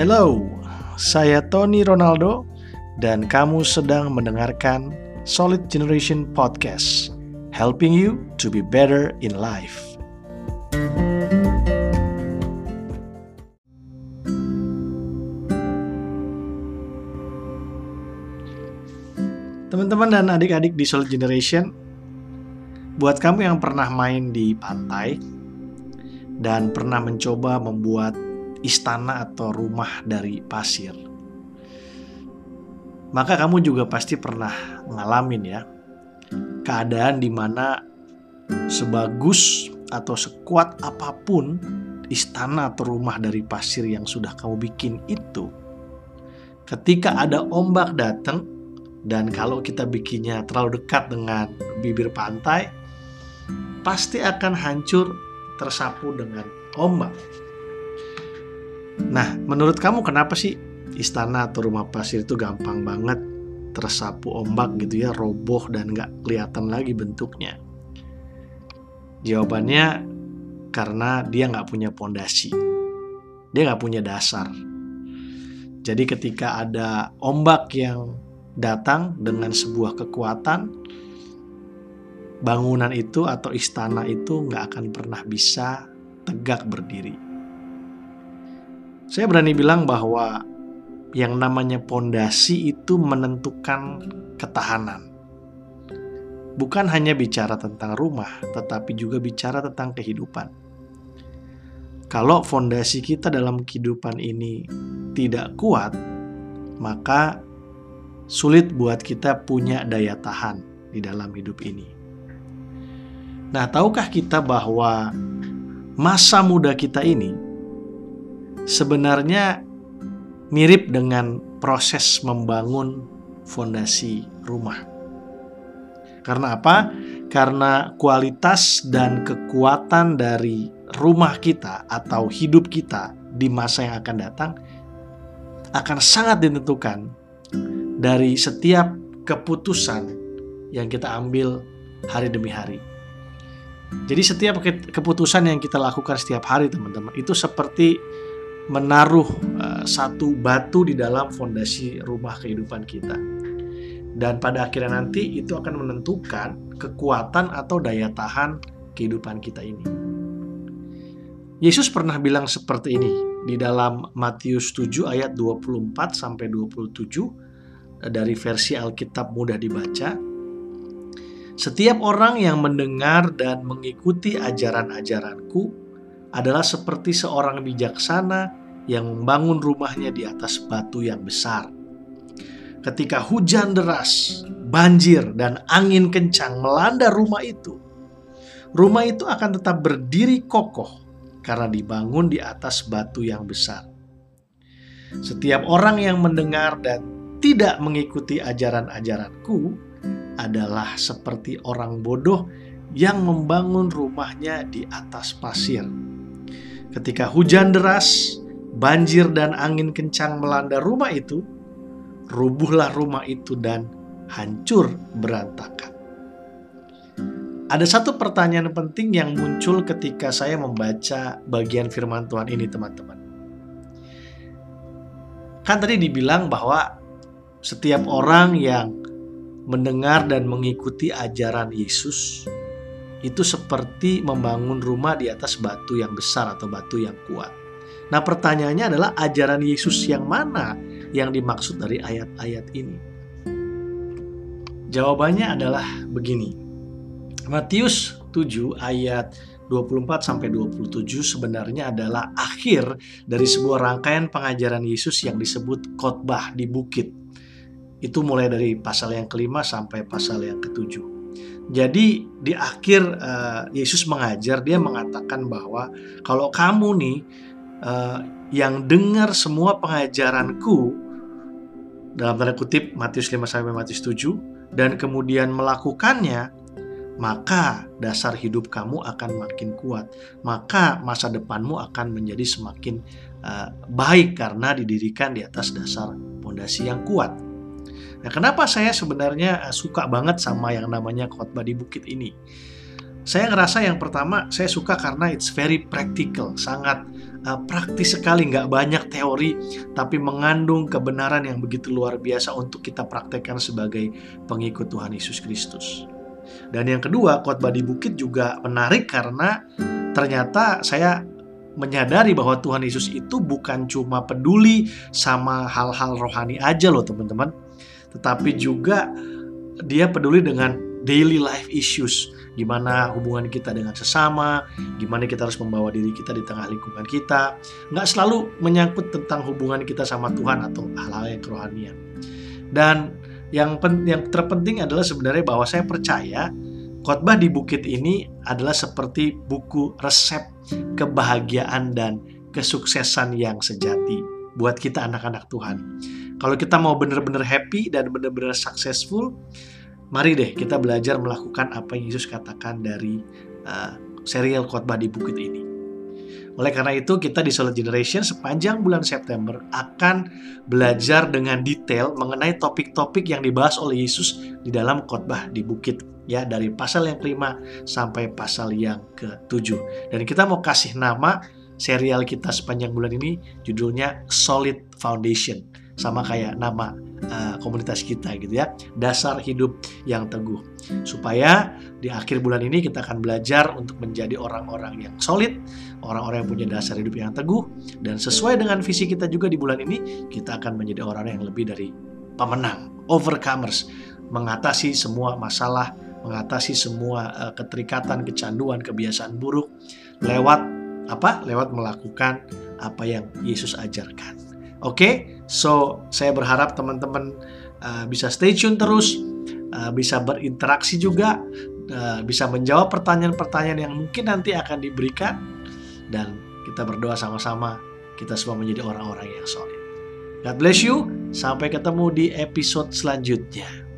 Hello, saya Tony Ronaldo dan kamu sedang mendengarkan Solid Generation Podcast, helping you to be better in life. Teman-teman dan adik-adik di Solid Generation, buat kamu yang pernah main di pantai dan pernah mencoba membuat istana atau rumah dari pasir, maka kamu juga pasti pernah ngalamin ya keadaan di mana sebagus atau sekuat apa pun istana atau rumah dari pasir yang sudah kamu bikin itu ketika ada ombak datang dan kalau kita bikinnya terlalu dekat dengan bibir pantai, pasti akan hancur tersapu dengan ombak. Nah, menurut kamu kenapa sih istana atau rumah pasir itu gampang banget tersapu ombak gitu ya, roboh dan nggak kelihatan lagi bentuknya? Jawabannya karena dia nggak punya pondasi, dia nggak punya dasar. Jadi ketika ada ombak yang datang dengan sebuah kekuatan, bangunan itu atau istana itu nggak akan pernah bisa tegak berdiri. Saya berani bilang bahwa yang namanya pondasi itu menentukan ketahanan. Bukan hanya bicara tentang rumah, tetapi juga bicara tentang kehidupan. Kalau fondasi kita dalam kehidupan ini tidak kuat, maka sulit buat kita punya daya tahan di dalam hidup ini. Nah, tahukah kita bahwa masa muda kita ini sebenarnya mirip dengan proses membangun fondasi rumah. Karena apa? Karena kualitas dan kekuatan dari rumah kita atau hidup kita di masa yang akan datang akan sangat ditentukan dari setiap keputusan yang kita ambil hari demi hari. Jadi setiap keputusan yang kita lakukan setiap hari teman-teman itu seperti menaruh uh, satu batu di dalam fondasi rumah kehidupan kita. Dan pada akhirnya nanti itu akan menentukan kekuatan atau daya tahan kehidupan kita ini. Yesus pernah bilang seperti ini di dalam Matius 7 ayat 24 sampai 27 dari versi Alkitab mudah dibaca. Setiap orang yang mendengar dan mengikuti ajaran-ajaranku adalah seperti seorang bijaksana yang membangun rumahnya di atas batu yang besar. Ketika hujan deras, banjir, dan angin kencang melanda rumah itu, rumah itu akan tetap berdiri kokoh karena dibangun di atas batu yang besar. Setiap orang yang mendengar dan tidak mengikuti ajaran-ajaranku adalah seperti orang bodoh yang membangun rumahnya di atas pasir. Ketika hujan deras, banjir dan angin kencang melanda rumah itu, rubuhlah rumah itu dan hancur berantakan. Ada satu pertanyaan penting yang muncul ketika saya membaca bagian firman Tuhan ini, teman-teman. Kan tadi dibilang bahwa setiap orang yang mendengar dan mengikuti ajaran Yesus itu seperti membangun rumah di atas batu yang besar atau batu yang kuat. Nah, pertanyaannya adalah ajaran Yesus yang mana yang dimaksud dari ayat-ayat ini? Jawabannya adalah begini. Matius 7 ayat 24 sampai 27 sebenarnya adalah akhir dari sebuah rangkaian pengajaran Yesus yang disebut khotbah di bukit itu mulai dari pasal yang kelima sampai pasal yang ketujuh. Jadi di akhir uh, Yesus mengajar dia mengatakan bahwa kalau kamu nih uh, yang dengar semua pengajaranku dalam tanda kutip Matius 5 sampai Matius 7 dan kemudian melakukannya maka dasar hidup kamu akan makin kuat maka masa depanmu akan menjadi semakin uh, baik karena didirikan di atas dasar pondasi yang kuat. Nah, kenapa saya sebenarnya eh, suka banget sama yang namanya khotbah di bukit ini? Saya ngerasa yang pertama saya suka karena it's very practical, sangat uh, praktis sekali, nggak banyak teori, tapi mengandung kebenaran yang begitu luar biasa untuk kita praktekkan sebagai pengikut Tuhan Yesus Kristus. Dan yang kedua, khotbah di bukit juga menarik karena ternyata saya menyadari bahwa Tuhan Yesus itu bukan cuma peduli sama hal-hal rohani aja loh teman-teman, tetapi juga dia peduli dengan daily life issues, gimana hubungan kita dengan sesama, gimana kita harus membawa diri kita di tengah lingkungan kita, nggak selalu menyangkut tentang hubungan kita sama Tuhan atau hal-hal yang kerohanian. Dan yang pen, yang terpenting adalah sebenarnya bahwa saya percaya khotbah di bukit ini adalah seperti buku resep kebahagiaan dan kesuksesan yang sejati buat kita anak-anak Tuhan. Kalau kita mau benar-benar happy dan benar-benar successful, mari deh kita belajar melakukan apa yang Yesus katakan dari uh, serial khotbah di bukit ini. Oleh karena itu, kita di Solid Generation sepanjang bulan September akan belajar dengan detail mengenai topik-topik yang dibahas oleh Yesus di dalam khotbah di bukit ya dari pasal yang kelima sampai pasal yang ketujuh. Dan kita mau kasih nama serial kita sepanjang bulan ini judulnya Solid Foundation sama kayak nama uh, komunitas kita gitu ya. Dasar hidup yang teguh. Supaya di akhir bulan ini kita akan belajar untuk menjadi orang-orang yang solid orang-orang yang punya dasar hidup yang teguh dan sesuai dengan visi kita juga di bulan ini kita akan menjadi orang yang lebih dari pemenang overcomers mengatasi semua masalah mengatasi semua uh, keterikatan kecanduan kebiasaan buruk lewat apa? Lewat melakukan apa yang Yesus ajarkan Oke, okay? so saya berharap teman-teman uh, bisa stay tune terus, uh, bisa berinteraksi juga, uh, bisa menjawab pertanyaan-pertanyaan yang mungkin nanti akan diberikan, dan kita berdoa sama-sama kita semua menjadi orang-orang yang solid. God bless you, sampai ketemu di episode selanjutnya.